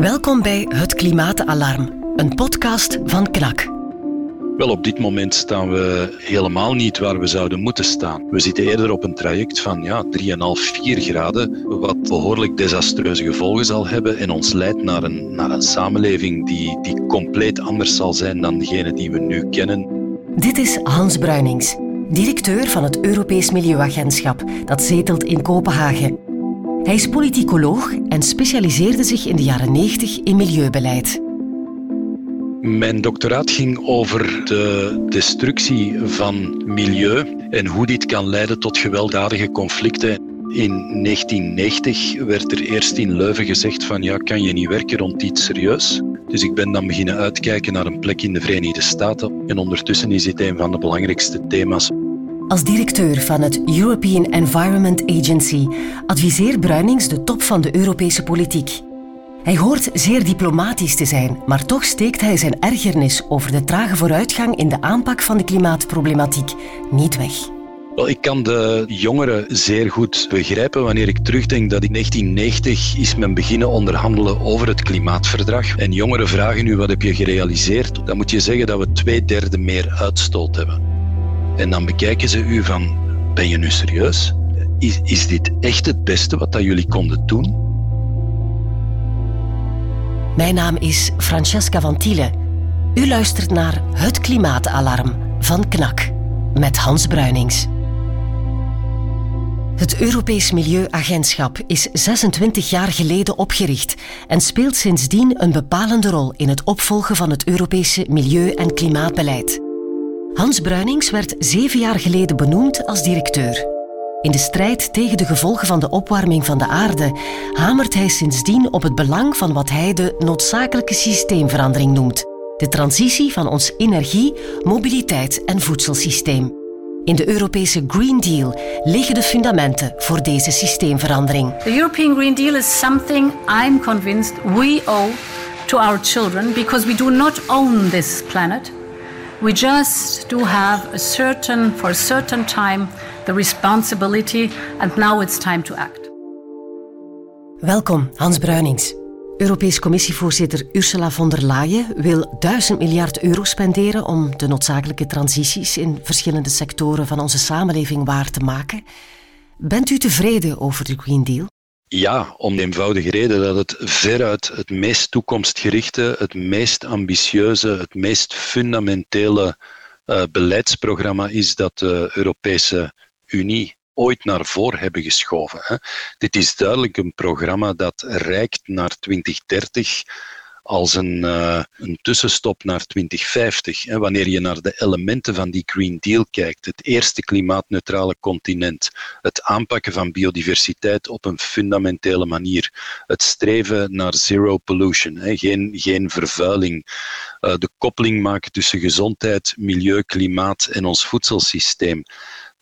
Welkom bij Het Klimaatalarm, een podcast van KNAK. Wel, op dit moment staan we helemaal niet waar we zouden moeten staan. We zitten eerder op een traject van ja, 3,5, 4 graden, wat behoorlijk desastreuze gevolgen zal hebben en ons leidt naar een, naar een samenleving die, die compleet anders zal zijn dan degene die we nu kennen. Dit is Hans Bruinings, directeur van het Europees Milieuagentschap, dat zetelt in Kopenhagen. Hij is politicoloog en specialiseerde zich in de jaren 90 in milieubeleid. Mijn doctoraat ging over de destructie van milieu en hoe dit kan leiden tot gewelddadige conflicten. In 1990 werd er eerst in Leuven gezegd van ja, kan je niet werken rond iets serieus? Dus ik ben dan beginnen uitkijken naar een plek in de Verenigde Staten. En ondertussen is dit een van de belangrijkste thema's. Als directeur van het European Environment Agency adviseert Bruinings de top van de Europese politiek. Hij hoort zeer diplomatisch te zijn, maar toch steekt hij zijn ergernis over de trage vooruitgang in de aanpak van de klimaatproblematiek niet weg. Ik kan de jongeren zeer goed begrijpen wanneer ik terugdenk dat in 1990 is men beginnen onderhandelen over het klimaatverdrag. En jongeren vragen nu wat heb je gerealiseerd? Dan moet je zeggen dat we twee derde meer uitstoot hebben. En dan bekijken ze u van, ben je nu serieus? Is, is dit echt het beste wat dat jullie konden doen? Mijn naam is Francesca van Tiele. U luistert naar Het Klimaatalarm van KNAK met Hans Bruinings. Het Europees Milieuagentschap is 26 jaar geleden opgericht en speelt sindsdien een bepalende rol in het opvolgen van het Europese milieu- en klimaatbeleid. Hans Bruinings werd zeven jaar geleden benoemd als directeur. In de strijd tegen de gevolgen van de opwarming van de aarde hamert hij sindsdien op het belang van wat hij de noodzakelijke systeemverandering noemt: de transitie van ons energie, mobiliteit en voedselsysteem. In de Europese Green Deal liggen de fundamenten voor deze systeemverandering. The European Green Deal is something I'm convinced we owe to our children because we do not own this planet. We just do have a certain, for a certain time, the responsibility, and now it's time to act. Welkom, Hans Bruinings. Europees Commissievoorzitter Ursula von der Leyen wil 1000 miljard euro spenderen om de noodzakelijke transities in verschillende sectoren van onze samenleving waar te maken. Bent u tevreden over de Green Deal? Ja, om de eenvoudige reden dat het veruit het meest toekomstgerichte, het meest ambitieuze, het meest fundamentele uh, beleidsprogramma is dat de Europese Unie ooit naar voren hebben geschoven. Hè. Dit is duidelijk een programma dat reikt naar 2030 als een, uh, een tussenstop naar 2050. Hè, wanneer je naar de elementen van die Green Deal kijkt, het eerste klimaatneutrale continent, het aanpakken van biodiversiteit op een fundamentele manier, het streven naar zero pollution, hè, geen, geen vervuiling, uh, de koppeling maken tussen gezondheid, milieu, klimaat en ons voedselsysteem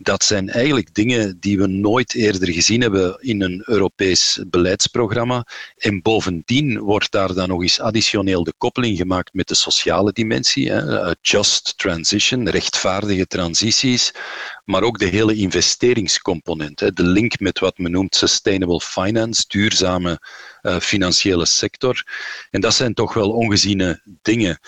dat zijn eigenlijk dingen die we nooit eerder gezien hebben in een Europees beleidsprogramma. En bovendien wordt daar dan nog eens additioneel de koppeling gemaakt met de sociale dimensie. Hè. Just transition, rechtvaardige transities, maar ook de hele investeringscomponent. Hè. De link met wat men noemt sustainable finance, duurzame uh, financiële sector. En dat zijn toch wel ongeziene dingen.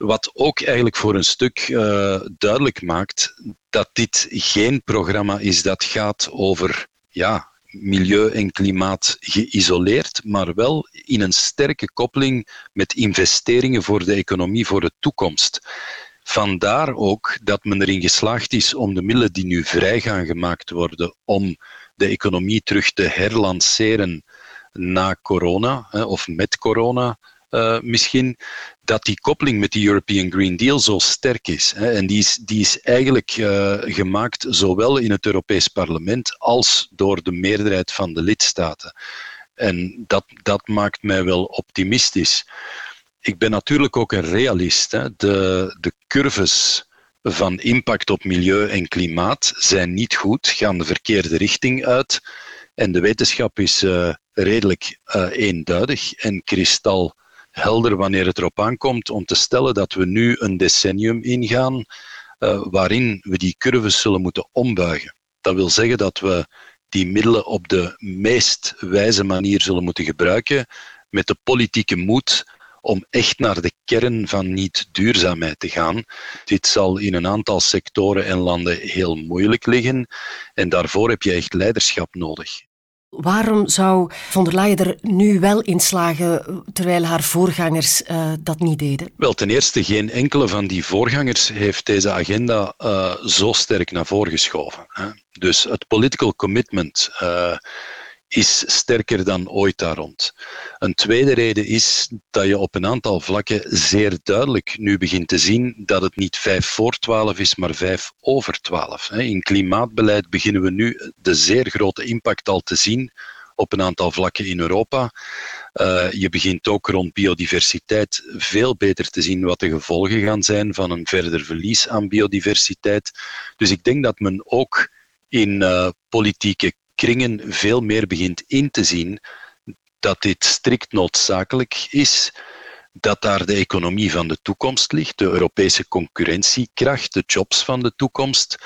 Wat ook eigenlijk voor een stuk uh, duidelijk maakt dat dit geen programma is dat gaat over ja, milieu en klimaat geïsoleerd, maar wel in een sterke koppeling met investeringen voor de economie voor de toekomst. Vandaar ook dat men erin geslaagd is om de middelen die nu vrij gaan gemaakt worden om de economie terug te herlanceren na corona of met corona uh, misschien, dat die koppeling met die European Green Deal zo sterk is. Hè. En die is, die is eigenlijk uh, gemaakt zowel in het Europees Parlement als door de meerderheid van de lidstaten. En dat, dat maakt mij wel optimistisch. Ik ben natuurlijk ook een realist. Hè. De, de curves van impact op milieu en klimaat zijn niet goed, gaan de verkeerde richting uit. En de wetenschap is uh, redelijk eenduidig en kristal helder wanneer het erop aankomt om te stellen dat we nu een decennium ingaan uh, waarin we die curves zullen moeten ombuigen. Dat wil zeggen dat we die middelen op de meest wijze manier zullen moeten gebruiken met de politieke moed om echt naar de kern van niet-duurzaamheid te gaan. Dit zal in een aantal sectoren en landen heel moeilijk liggen en daarvoor heb je echt leiderschap nodig. Waarom zou von der Leyen er nu wel in slagen, terwijl haar voorgangers uh, dat niet deden? Wel, ten eerste, geen enkele van die voorgangers heeft deze agenda uh, zo sterk naar voren geschoven. Hè. Dus het political commitment uh, is sterker dan ooit daar rond. Een tweede reden is dat je op een aantal vlakken zeer duidelijk nu begint te zien dat het niet vijf voor twaalf is, maar vijf over twaalf. In klimaatbeleid beginnen we nu de zeer grote impact al te zien op een aantal vlakken in Europa. Uh, je begint ook rond biodiversiteit veel beter te zien wat de gevolgen gaan zijn van een verder verlies aan biodiversiteit. Dus ik denk dat men ook in uh, politieke kringen veel meer begint in te zien dat dit strikt noodzakelijk is, dat daar de economie van de toekomst ligt, de Europese concurrentiekracht, de jobs van de toekomst.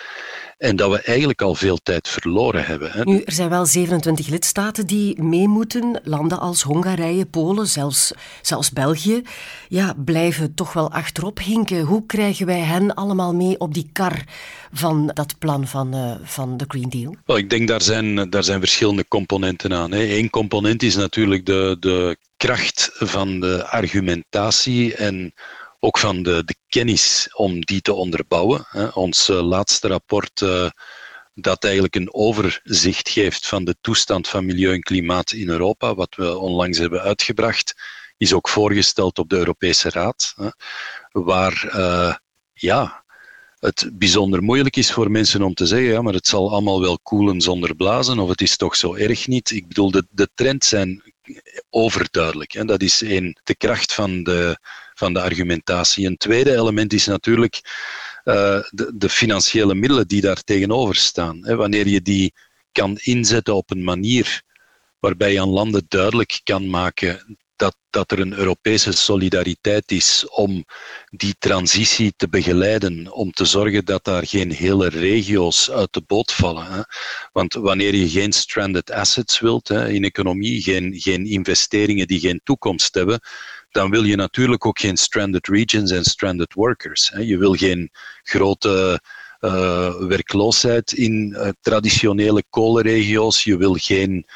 En dat we eigenlijk al veel tijd verloren hebben. Hè. Nu, er zijn wel 27 lidstaten die mee moeten. Landen als Hongarije, Polen, zelfs, zelfs België, ja, blijven toch wel achterop hinken. Hoe krijgen wij hen allemaal mee op die kar van dat plan van, uh, van de Green Deal? Well, ik denk daar zijn, daar zijn verschillende componenten aan. Eén component is natuurlijk de, de kracht van de argumentatie en ook van de, de kennis om die te onderbouwen. Ons eh, laatste rapport uh, dat eigenlijk een overzicht geeft van de toestand van milieu en klimaat in Europa, wat we onlangs hebben uitgebracht, is ook voorgesteld op de Europese Raad, hè, waar uh, ja, het bijzonder moeilijk is voor mensen om te zeggen, ja, maar het zal allemaal wel koelen zonder blazen, of het is toch zo erg niet. Ik bedoel, de, de trends zijn overduidelijk. Hè. Dat is één, de kracht van de, van de argumentatie. Een tweede element is natuurlijk uh, de, de, financiële middelen die daar tegenover staan. Hè. Wanneer je die kan inzetten op een manier waarbij je aan landen duidelijk kan maken dat, dat er een Europese solidariteit is om die transitie te begeleiden, om te zorgen dat daar geen hele regio's uit de boot vallen. Hè. Want wanneer je geen stranded assets wilt hè, in economie, geen, geen investeringen die geen toekomst hebben, dan wil je natuurlijk ook geen stranded regions en stranded workers. Hè. Je wil geen grote uh, werkloosheid in uh, traditionele kolenregio's. Je wil geen,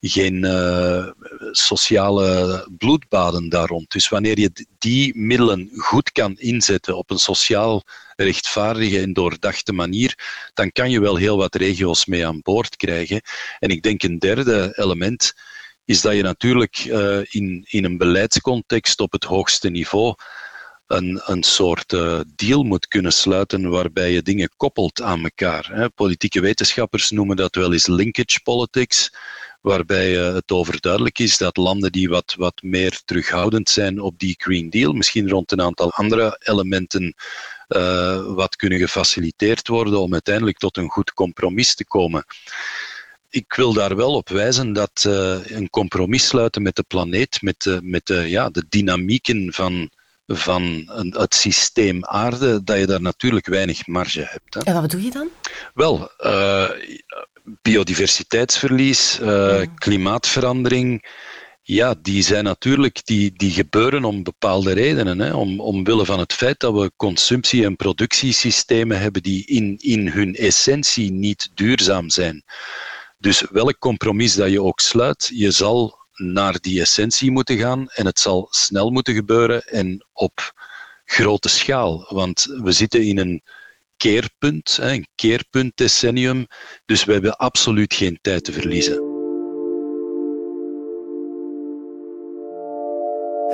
geen uh, sociale bloedbaden daar rond. Dus wanneer je die middelen goed kan inzetten op een sociaal rechtvaardige en doordachte manier, dan kan je wel heel wat regio's mee aan boord krijgen. En ik denk een derde element is dat je natuurlijk in, in een beleidscontext op het hoogste niveau een, een soort uh, deal moet kunnen sluiten waarbij je dingen koppelt aan elkaar. Hè. Politieke wetenschappers noemen dat wel eens linkage politics, waarbij uh, het overduidelijk is dat landen die wat, wat meer terughoudend zijn op die Green Deal, misschien rond een aantal andere elementen, wat kunnen gefaciliteerd worden om uiteindelijk tot een goed compromis te komen ik wil daar wel op wijzen dat uh, een compromis sluiten met de planeet, met, uh, met uh, ja, de dynamieken van van het systeem aarde, dat je daar natuurlijk weinig marge hebt. Hè. En wat bedoel je dan? Wel, uh, biodiversiteitsverlies, uh, klimaatverandering, ja, die zijn natuurlijk, die, die gebeuren om bepaalde redenen. Hè. Om, omwille van het feit dat we consumptie- en productiesystemen hebben die in, in hun essentie niet duurzaam zijn. Dus welk compromis dat je ook sluit, je zal naar die essentie moeten gaan en het zal snel moeten gebeuren en op grote schaal. Want we zitten in een keerpunt, een keerpunt decennium, dus we hebben absoluut geen tijd te verliezen.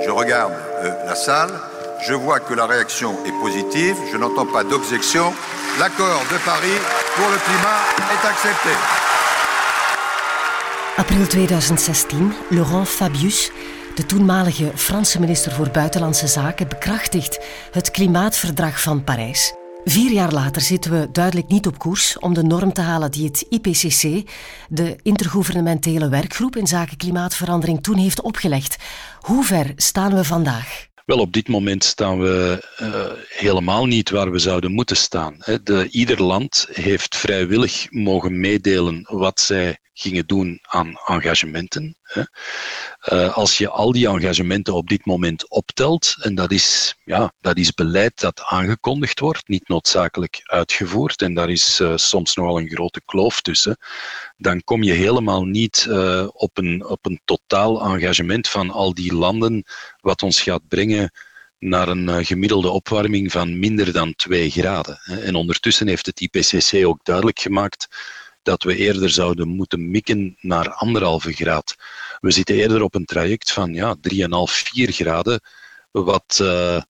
Je regarde euh, la salle, je vois que la réaction est positive, je n'entends pas d'objection. L'accord de Paris pour le climat est accepté. April 2016, Laurent Fabius, de toenmalige Franse minister voor Buitenlandse Zaken, bekrachtigt het klimaatverdrag van Parijs. Vier jaar later zitten we duidelijk niet op koers om de norm te halen die het IPCC, de intergouvernementele werkgroep in zaken klimaatverandering, toen heeft opgelegd. Hoe ver staan we vandaag? Wel, op dit moment staan we uh, helemaal niet waar we zouden moeten staan. De, ieder land heeft vrijwillig mogen meedelen wat zij gingen doen aan engagementen. Hè. Uh, als je al die engagementen op dit moment optelt, en dat is, ja, dat is beleid dat aangekondigd wordt, niet noodzakelijk uitgevoerd, en daar is uh, soms nogal een grote kloof tussen, dan kom je helemaal niet uh, op, een, op een totaal engagement van al die landen, wat ons gaat brengen naar een gemiddelde opwarming van minder dan 2 graden. En ondertussen heeft het IPCC ook duidelijk gemaakt dat we eerder zouden moeten mikken naar anderhalve graad. We zitten eerder op een traject van ja, 3,5, 4 graden, wat uh,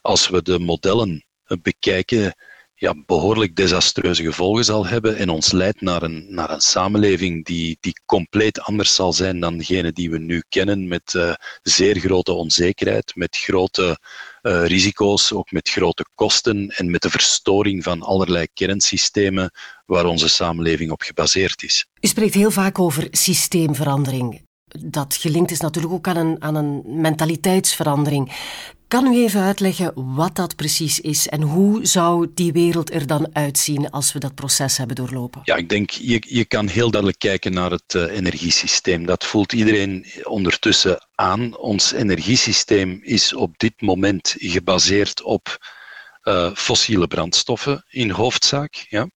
als we de modellen bekijken, ja, behoorlijk desastreuze gevolgen zal hebben en ons leidt naar een, naar een samenleving die, die compleet anders zal zijn dan degene die we nu kennen, met uh, zeer grote onzekerheid, met grote uh, risico's, ook met grote kosten en met de verstoring van allerlei kernsystemen waar onze samenleving op gebaseerd is. U spreekt heel vaak over systeemverandering. Dat gelinkt is natuurlijk ook aan een, aan een mentaliteitsverandering. Kan u even uitleggen wat dat precies is en hoe zou die wereld er dan uitzien als we dat proces hebben doorlopen? Ja, ik denk, je, je kan heel duidelijk kijken naar het uh, energiesysteem. Dat voelt iedereen ondertussen aan. Ons energiesysteem is op dit moment gebaseerd op uh, fossiele brandstoffen in hoofdzaak. Ja.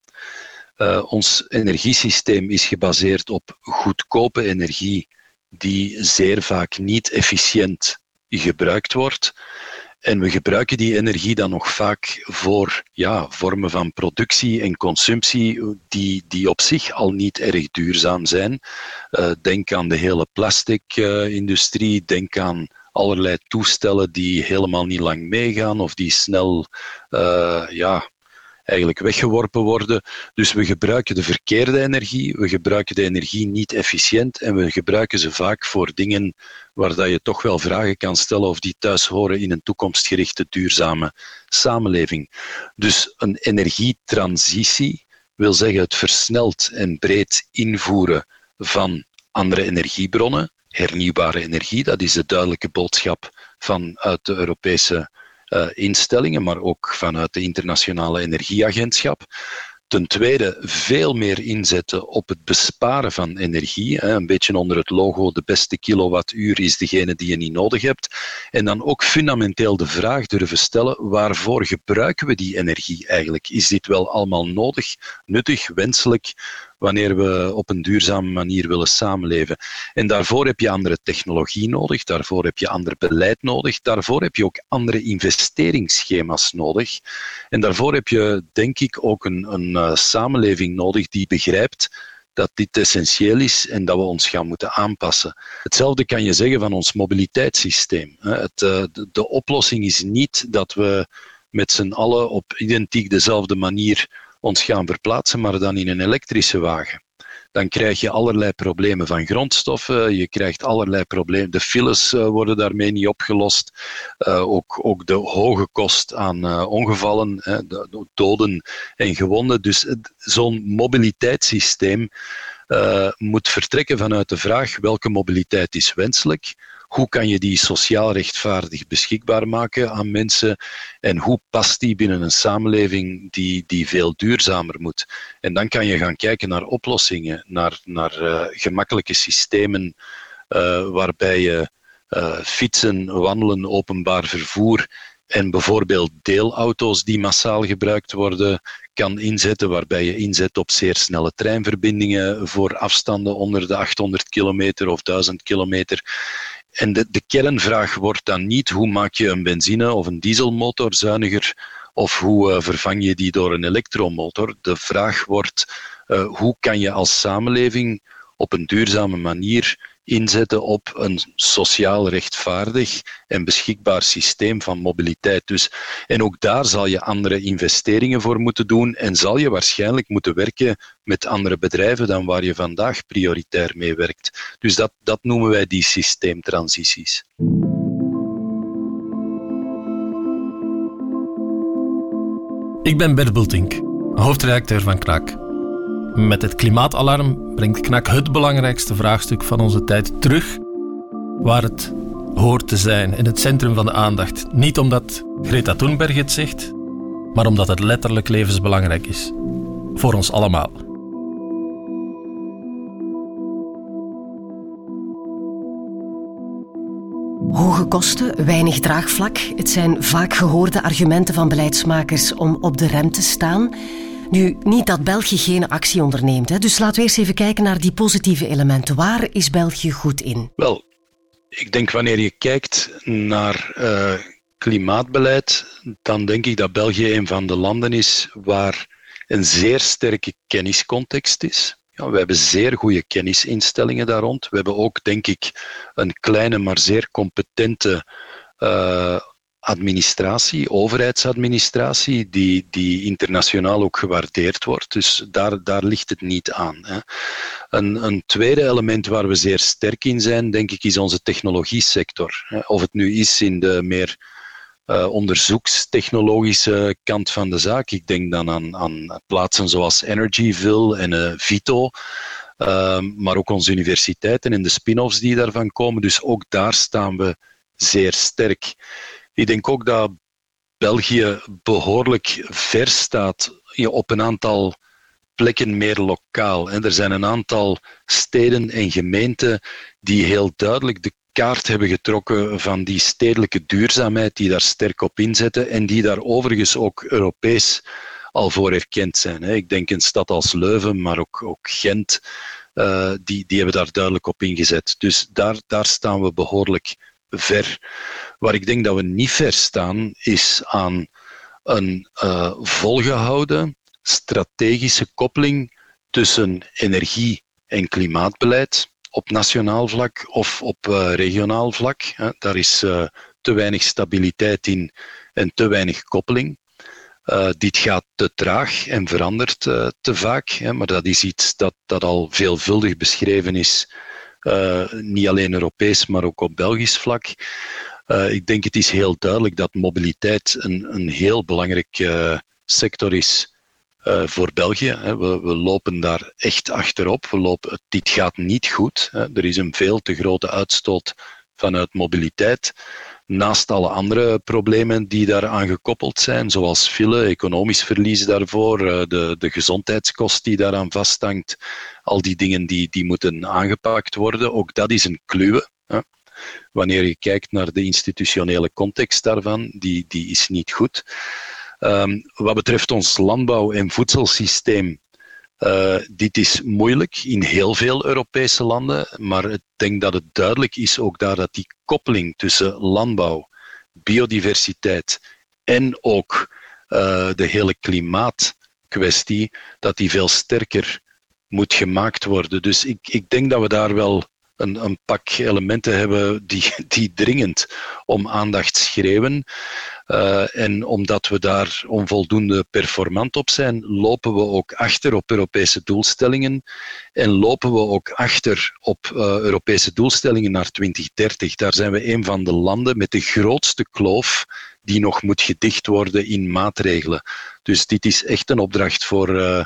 Uh, ons energiesysteem is gebaseerd op goedkope energie die zeer vaak niet efficiënt gebruikt wordt. En we gebruiken die energie dan nog vaak voor ja, vormen van productie en consumptie die, die op zich al niet erg duurzaam zijn. Uh, denk aan de hele plastic-industrie, uh, denk aan allerlei toestellen die helemaal niet lang meegaan of die snel uh, ja, eigenlijk weggeworpen worden. Dus we gebruiken de verkeerde energie, we gebruiken de energie niet efficiënt en we gebruiken ze vaak voor dingen waar dat je toch wel vragen kan stellen of die thuis horen in een toekomstgerichte duurzame samenleving. Dus een energietransitie wil zeggen het versneld en breed invoeren van andere energiebronnen, hernieuwbare energie, dat is de duidelijke boodschap vanuit de Europese instellingen, maar ook vanuit de Internationale Energieagentschap. Ten tweede, veel meer inzetten op het besparen van energie. Een beetje onder het logo: de beste kilowattuur is degene die je niet nodig hebt. En dan ook fundamenteel de vraag durven stellen: waarvoor gebruiken we die energie eigenlijk? Is dit wel allemaal nodig, nuttig, wenselijk? Wanneer we op een duurzame manier willen samenleven. En daarvoor heb je andere technologie nodig, daarvoor heb je ander beleid nodig, daarvoor heb je ook andere investeringsschema's nodig. En daarvoor heb je, denk ik, ook een, een uh, samenleving nodig die begrijpt dat dit essentieel is en dat we ons gaan moeten aanpassen. Hetzelfde kan je zeggen van ons mobiliteitssysteem. Het, uh, de, de oplossing is niet dat we met z'n allen op identiek dezelfde manier ons gaan verplaatsen, maar dan in een elektrische wagen. Dan krijg je allerlei problemen van grondstoffen, je krijgt allerlei problemen. De files uh, worden daarmee niet opgelost. Uh, ook, ook de hoge kost aan uh, ongevallen, de, doden en gewonden. Dus zo'n mobiliteitssysteem moet vertrekken vanuit de vraag welke mobiliteit is wenselijk hoe kan je die sociaal rechtvaardig beschikbaar maken aan mensen en hoe past die binnen een samenleving die, die veel duurzamer moet. En dan kan je gaan kijken naar oplossingen, naar, naar uh, gemakkelijke systemen uh, waarbij je uh, fietsen, wandelen, openbaar vervoer en bijvoorbeeld deelauto's die massaal gebruikt worden kan inzetten, waarbij je inzet op zeer snelle treinverbindingen voor afstanden onder de 800 kilometer of 1000 kilometer. En de, de kernvraag wordt dan niet hoe maak je een benzine- of een dieselmotor zuiniger of hoe uh, vervang je die door een elektromotor. De vraag wordt uh, hoe kan je als samenleving op een duurzame manier inzetten op een sociaal rechtvaardig en beschikbaar systeem van mobiliteit. Dus, en ook daar zal je andere investeringen voor moeten doen en zal je waarschijnlijk moeten werken met andere bedrijven dan waar je vandaag prioritair mee werkt. Dus dat, dat noemen wij die systeemtransities. Ik ben Bert Bultink, hoofdredacteur van KNAK. Met het klimaatalarm brengt KNAK het belangrijkste vraagstuk van onze tijd terug waar het hoort te zijn, in het centrum van de aandacht. Niet omdat Greta Thunberg het zegt, maar omdat het letterlijk levensbelangrijk is. Voor ons allemaal. Hoge kosten, weinig draagvlak. Het zijn vaak gehoorde argumenten van beleidsmakers om op de rem te staan. Nu, niet dat België geen actie onderneemt. Hè? Dus laten we eerst even kijken naar die positieve elementen. Waar is België goed in? Wel, ik denk wanneer je kijkt naar uh, klimaatbeleid, dan denk ik dat België een van de landen is waar een zeer sterke kenniscontext is. Ja, we hebben zeer goede kennisinstellingen daar rond. We hebben ook, denk ik, een kleine maar zeer competente uh, administratie, overheidsadministratie, die, die internationaal ook gewaardeerd wordt. Dus daar, daar ligt het niet aan. Hè. Een, een tweede element waar we zeer sterk in zijn, denk ik, is onze technologiesector. Of het nu is in de meer uh, onderzoekstechnologische kant van de zaak. Ik denk dan aan, aan plaatsen zoals Energyville en uh, Vito. Uh, maar ook onze universiteiten en de spin-offs die daarvan komen. Dus ook daar staan we zeer sterk. Ik denk ook dat België behoorlijk ver staat op een aantal plekken meer lokaal. En er zijn een aantal steden en gemeenten die heel duidelijk de kaart hebben getrokken van die stedelijke duurzaamheid, die daar sterk op inzetten en die daar overigens ook Europees al voor erkend zijn. Ik denk een stad als Leuven, maar ook, ook Gent, uh, die, die hebben daar duidelijk op ingezet. Dus daar, daar staan we behoorlijk ver. Waar ik denk dat we niet ver staan, is aan een uh, volgehouden strategische koppeling tussen energie- en klimaatbeleid op nationaal vlak of op uh, regionaal vlak. Daar is uh, te weinig stabiliteit in en te weinig koppeling. Dit gaat te traag en verandert te vaak, hè, maar dat is iets dat, dat al veelvuldig beschreven is, niet alleen Europees, maar ook op Belgisch vlak. ik denk het is heel duidelijk dat mobiliteit een, een heel belangrijk sector is voor België. Hè. We, we, lopen daar echt achterop. We lopen, dit gaat niet goed. Hè. Er is een veel te grote uitstoot vanuit mobiliteit. Naast alle andere problemen die daaraan gekoppeld zijn, zoals file, economisch verlies daarvoor, uh, de, de gezondheidskost die daaraan vasthangt, al die dingen die, die moeten aangepakt worden, ook dat is een kluwe. Hè. Wanneer je kijkt naar de institutionele context daarvan, die, die is niet goed. Um, wat betreft ons landbouw- en voedselsysteem, uh, dit is moeilijk in heel veel Europese landen, maar ik denk dat het duidelijk is ook daar dat die koppeling tussen landbouw, biodiversiteit en ook uh, de hele klimaatkwestie, dat die veel sterker moet gemaakt worden. Dus ik, ik denk dat we daar wel een, een pak elementen hebben die, die dringend om aandacht schreeuwen. Uh, en omdat we daar onvoldoende performant op zijn, lopen we ook achter op Europese doelstellingen en lopen we ook achter op uh, Europese doelstellingen naar 2030. Daar zijn we een van de landen met de grootste kloof die nog moet gedicht worden in maatregelen. Dus dit is echt een opdracht voor uh,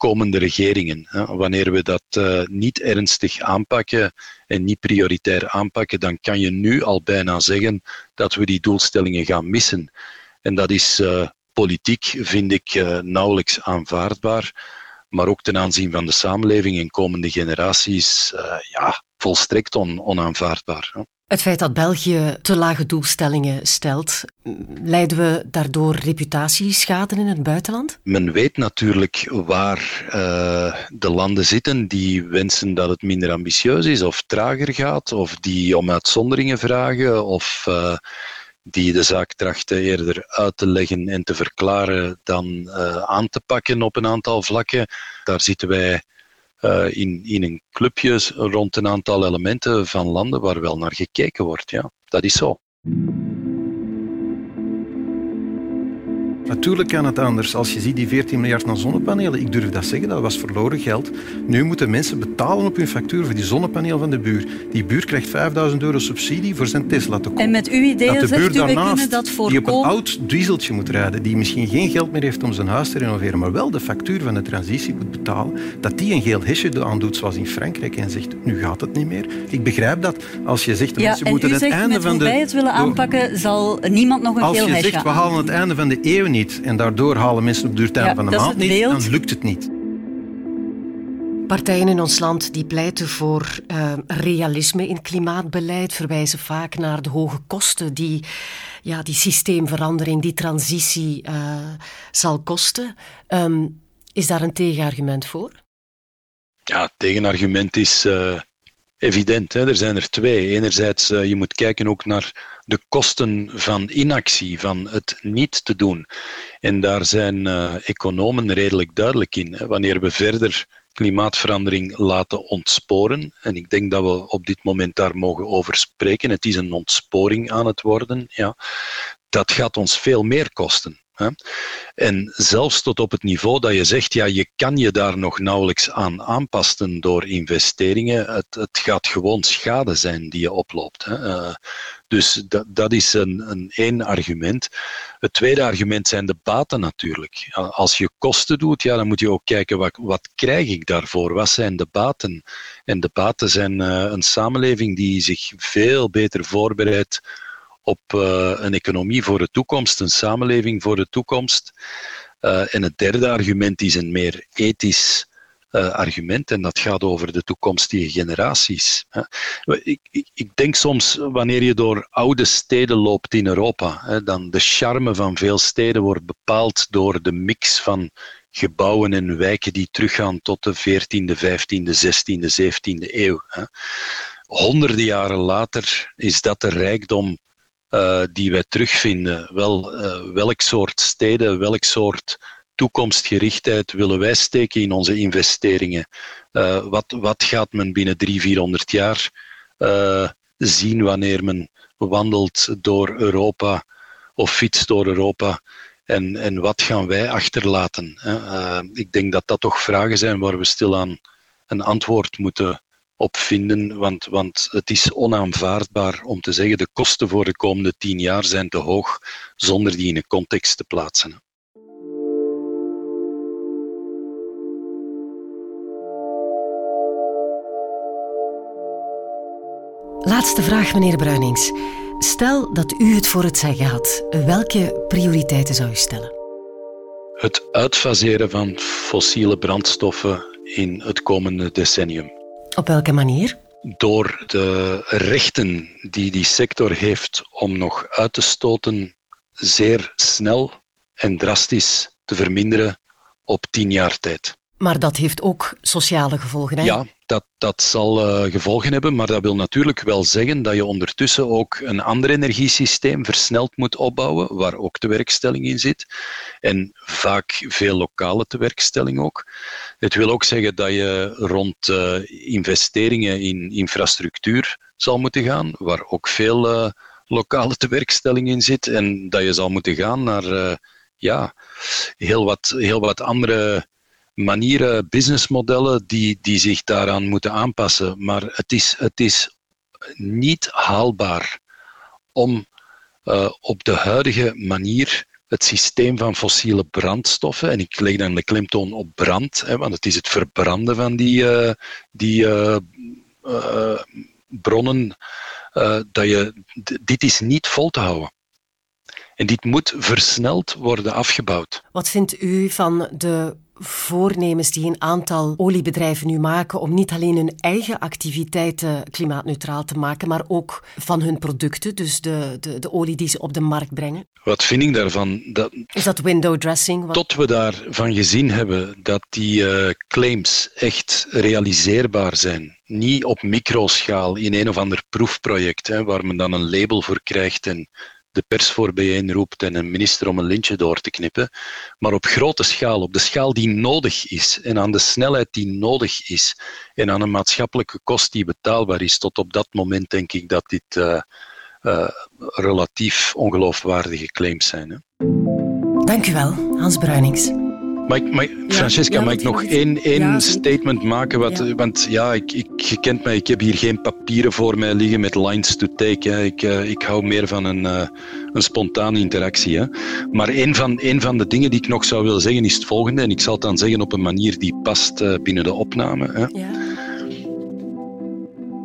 komende regeringen. Wanneer we dat uh, niet ernstig aanpakken en niet prioritair aanpakken, dan kan je nu al bijna zeggen dat we die doelstellingen gaan missen. En dat is uh, politiek, vind ik, uh, nauwelijks aanvaardbaar. Maar ook ten aanzien van de samenleving en komende generaties, ja, volstrekt on, onaanvaardbaar. Het feit dat België te lage doelstellingen stelt, leiden we daardoor reputatieschade in het buitenland? Men weet natuurlijk waar uh, de landen zitten die wensen dat het minder ambitieus is of trager gaat, of die om uitzonderingen vragen, of uh, die de zaak trachten eerder uit te leggen en te verklaren dan uh, aan te pakken op een aantal vlakken. Daar zitten wij uh, in, in een clubje rond een aantal elementen van landen waar wel naar gekeken wordt. Ja, dat is zo. Natuurlijk kan het anders. Als je ziet die 14 miljard naar zonnepanelen, ik durf dat zeggen, dat was verloren geld. Nu moeten mensen betalen op hun factuur voor die zonnepaneel van de buur. Die buur krijgt 5000 euro subsidie voor zijn Tesla te kopen. En met uw idee dat de buur daarnaast, dat voorkomen... die op een oud dieseltje moet rijden, die misschien geen geld meer heeft om zijn huis te renoveren, maar wel de factuur van de transitie moet betalen, dat die een geel hesje aandoet, zoals in Frankrijk, en zegt, nu gaat het niet meer. Ik begrijp dat. Als je zegt, ja, mensen moeten het einde van de... wij het willen aanpakken, zal niemand nog een geel hesje Als je zegt, we halen het einde van de eeuw niet, en daardoor halen mensen op de ja, van de maand niet, dan lukt het niet. Partijen in ons land die pleiten voor uh, realisme in klimaatbeleid, verwijzen vaak naar de hoge kosten die ja, die systeemverandering, die transitie uh, zal kosten. Um, is daar een tegenargument voor? Ja, het tegenargument is uh, evident. Hè. Er zijn er twee. Enerzijds, uh, je moet kijken ook naar de kosten van inactie, van het niet te doen. En daar zijn economen redelijk duidelijk in. Wanneer we verder klimaatverandering laten ontsporen. En ik denk dat we op dit moment daar mogen over spreken. Het is een ontsporing aan het worden. Ja. Dat gaat ons veel meer kosten. En zelfs tot op het niveau dat je zegt, ja, je kan je daar nog nauwelijks aan aanpassen door investeringen. Het, het gaat gewoon schade zijn die je oploopt. Uh, dus dat, dat is een, een één argument. Het tweede argument zijn de baten natuurlijk. Als je kosten doet, ja, dan moet je ook kijken wat, wat krijg ik daarvoor? Wat zijn de baten? En de baten zijn uh, een samenleving die zich veel beter voorbereidt op uh, een economie voor de toekomst, een samenleving voor de toekomst. Uh, en het derde argument is een meer ethisch uh, argument en dat gaat over de toekomstige generaties. Ik, ik, ik, denk soms, wanneer je door oude steden loopt in Europa, dan de charme van veel steden wordt bepaald door de mix van gebouwen en wijken die teruggaan tot de 14e, 15e, 16e, 17e eeuw. Honderden jaren later is dat de rijkdom uh, die wij terugvinden. Wel, uh, welk soort steden, welk soort toekomstgerichtheid willen wij steken in onze investeringen? Uh, wat, wat gaat men binnen 300, 400 jaar zien wanneer men wandelt door Europa of fietst door Europa? En, en wat gaan wij achterlaten? ik denk dat dat toch vragen zijn waar we stilaan een antwoord moeten op vinden, want, want het is onaanvaardbaar om te zeggen de kosten voor de komende tien jaar zijn te hoog zonder die in een context te plaatsen. Laatste vraag, meneer Bruinings. Stel dat u het voor het zeggen had. Welke prioriteiten zou u stellen? Het uitfaseren van fossiele brandstoffen in het komende decennium. Op welke manier? Door de rechten die die sector heeft om nog uit te stoten zeer snel en drastisch te verminderen op tien jaar tijd. Maar dat heeft ook sociale gevolgen. Hè? Ja, dat, dat zal uh, gevolgen hebben, maar dat wil natuurlijk wel zeggen dat je ondertussen ook een ander energiesysteem versneld moet opbouwen, waar ook tewerkstelling in zit. En vaak veel lokale tewerkstelling ook. Het wil ook zeggen dat je rond uh, investeringen in infrastructuur zal moeten gaan, waar ook veel uh, lokale tewerkstelling in zit. En dat je zal moeten gaan naar ja, heel, wat, heel wat andere manieren, businessmodellen die, die zich daaraan moeten aanpassen. Maar het is, het is niet haalbaar om uh, op de huidige manier het systeem van fossiele brandstoffen, en ik leg dan de klemtoon op brand, hè, want het is het verbranden van die, uh, die uh, bronnen, dat je, dit is niet vol te houden. En dit moet versneld worden afgebouwd. Wat vindt u van de voornemens die een aantal oliebedrijven nu maken om niet alleen hun eigen activiteiten klimaatneutraal te maken, maar ook van hun producten, dus de, de, de olie die ze op de markt brengen? Wat vind ik daarvan? Dat, Is dat window dressing? Tot we daarvan gezien hebben dat die uh, claims echt realiseerbaar zijn, niet op microschaal in een of ander proefproject, hè, waar men dan een label voor krijgt en de pers voor bijeenroept en een minister om een lintje door te knippen, maar op grote schaal, op de schaal die nodig is en aan de snelheid die nodig is en aan een maatschappelijke kost die betaalbaar is. Tot op dat moment denk ik dat dit uh, uh, relatief ongeloofwaardige claims zijn. Hè. Dank u wel, Hans Bruinings. Mag Francesca, mag ik nog één, één statement maken? Wat, Want ja, ik, ik, je kent mij, ik heb hier geen papieren voor mij liggen met lines to take. Hè. Ik, uh, ik hou meer van een, uh, een spontane interactie. Hè. Maar één van, één van de dingen die ik nog zou willen zeggen is het volgende. En ik zal het dan zeggen op een manier die past uh, binnen de opname. Hè. Ja.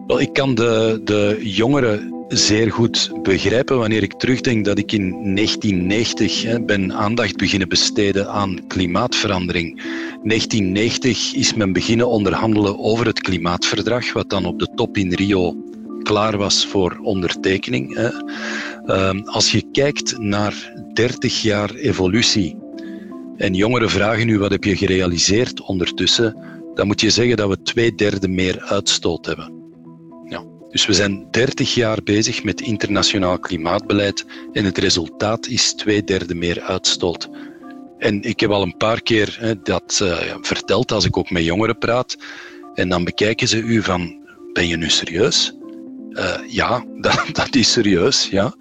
Wel, ik kan de, de jongeren zeer goed begrijpen wanneer ik terugdenk dat ik in 1990 hè, ben aandacht beginnen besteden aan klimaatverandering. 1990 is men beginnen onderhandelen over het klimaatverdrag, wat dan op de top in Rio klaar was voor ondertekening. Hè. Ehm, als je kijkt naar 30 jaar evolutie en jongeren vragen nu wat heb je gerealiseerd ondertussen, dan moet je zeggen dat we twee derde meer uitstoot hebben. Dus we zijn 30 jaar bezig met internationaal klimaatbeleid en het resultaat is twee derde meer uitstoot. En ik heb al een paar keer hè, dat uh, verteld als ik ook met jongeren praat. En dan bekijken ze u van, ben je nu serieus? Uh, ja, dat, dat, is serieus, ja.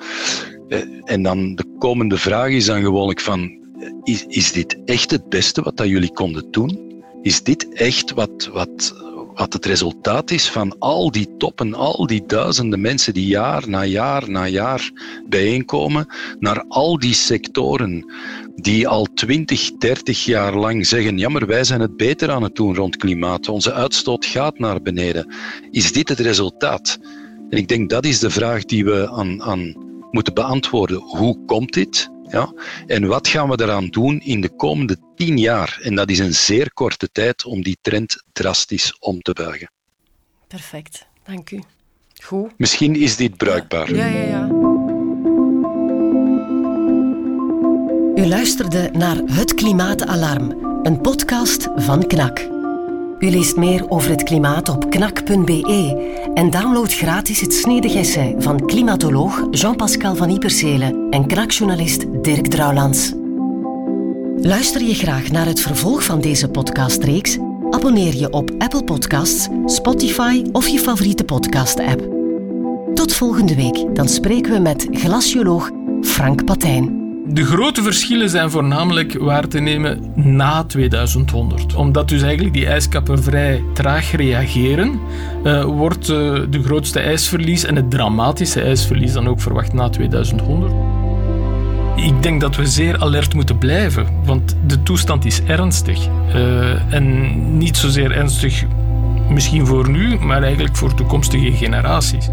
Uh, en dan de komende vraag is dan gewoonlijk van, is, is dit echt het beste wat dat jullie konden doen? Is dit echt wat, wat, wat het resultaat is van al die toppen, al die duizenden mensen die jaar na jaar na jaar bijeenkomen, naar al die sectoren die al 20, 30 jaar lang zeggen: jammer, wij zijn het beter aan het doen rond klimaat, onze uitstoot gaat naar beneden. Is dit het resultaat? En ik denk dat is de vraag die we aan, aan moeten beantwoorden. Hoe komt dit? Ja? En wat gaan we eraan doen in de komende tien jaar? En dat is een zeer korte tijd om die trend drastisch om te buigen. Perfect, dank u. Goed. Misschien is dit bruikbaar. Ja, ja, ja. U luisterde naar Het Klimaatalarm, een podcast van KNAK. U leest meer over het klimaat op knak.be en download gratis het snedig essay van klimatoloog Jean-Pascal van Ipersele en knakjournalist Dirk Drouwlands. Luister je graag naar het vervolg van deze podcastreeks? Abonneer je op Apple Podcasts, Spotify of je favoriete podcast-app. Tot volgende week, dan spreken we met glacioloog Frank Patijn. De grote verschillen zijn voornamelijk waar te nemen na 2100. Omdat dus eigenlijk die ijskappen vrij traag reageren, uh, wordt uh, de grootste ijsverlies en het dramatische ijsverlies dan ook verwacht na 2100. Ik denk dat we zeer alert moeten blijven, want de toestand is ernstig. Uh, en niet zozeer ernstig misschien voor nu, maar eigenlijk voor toekomstige generaties.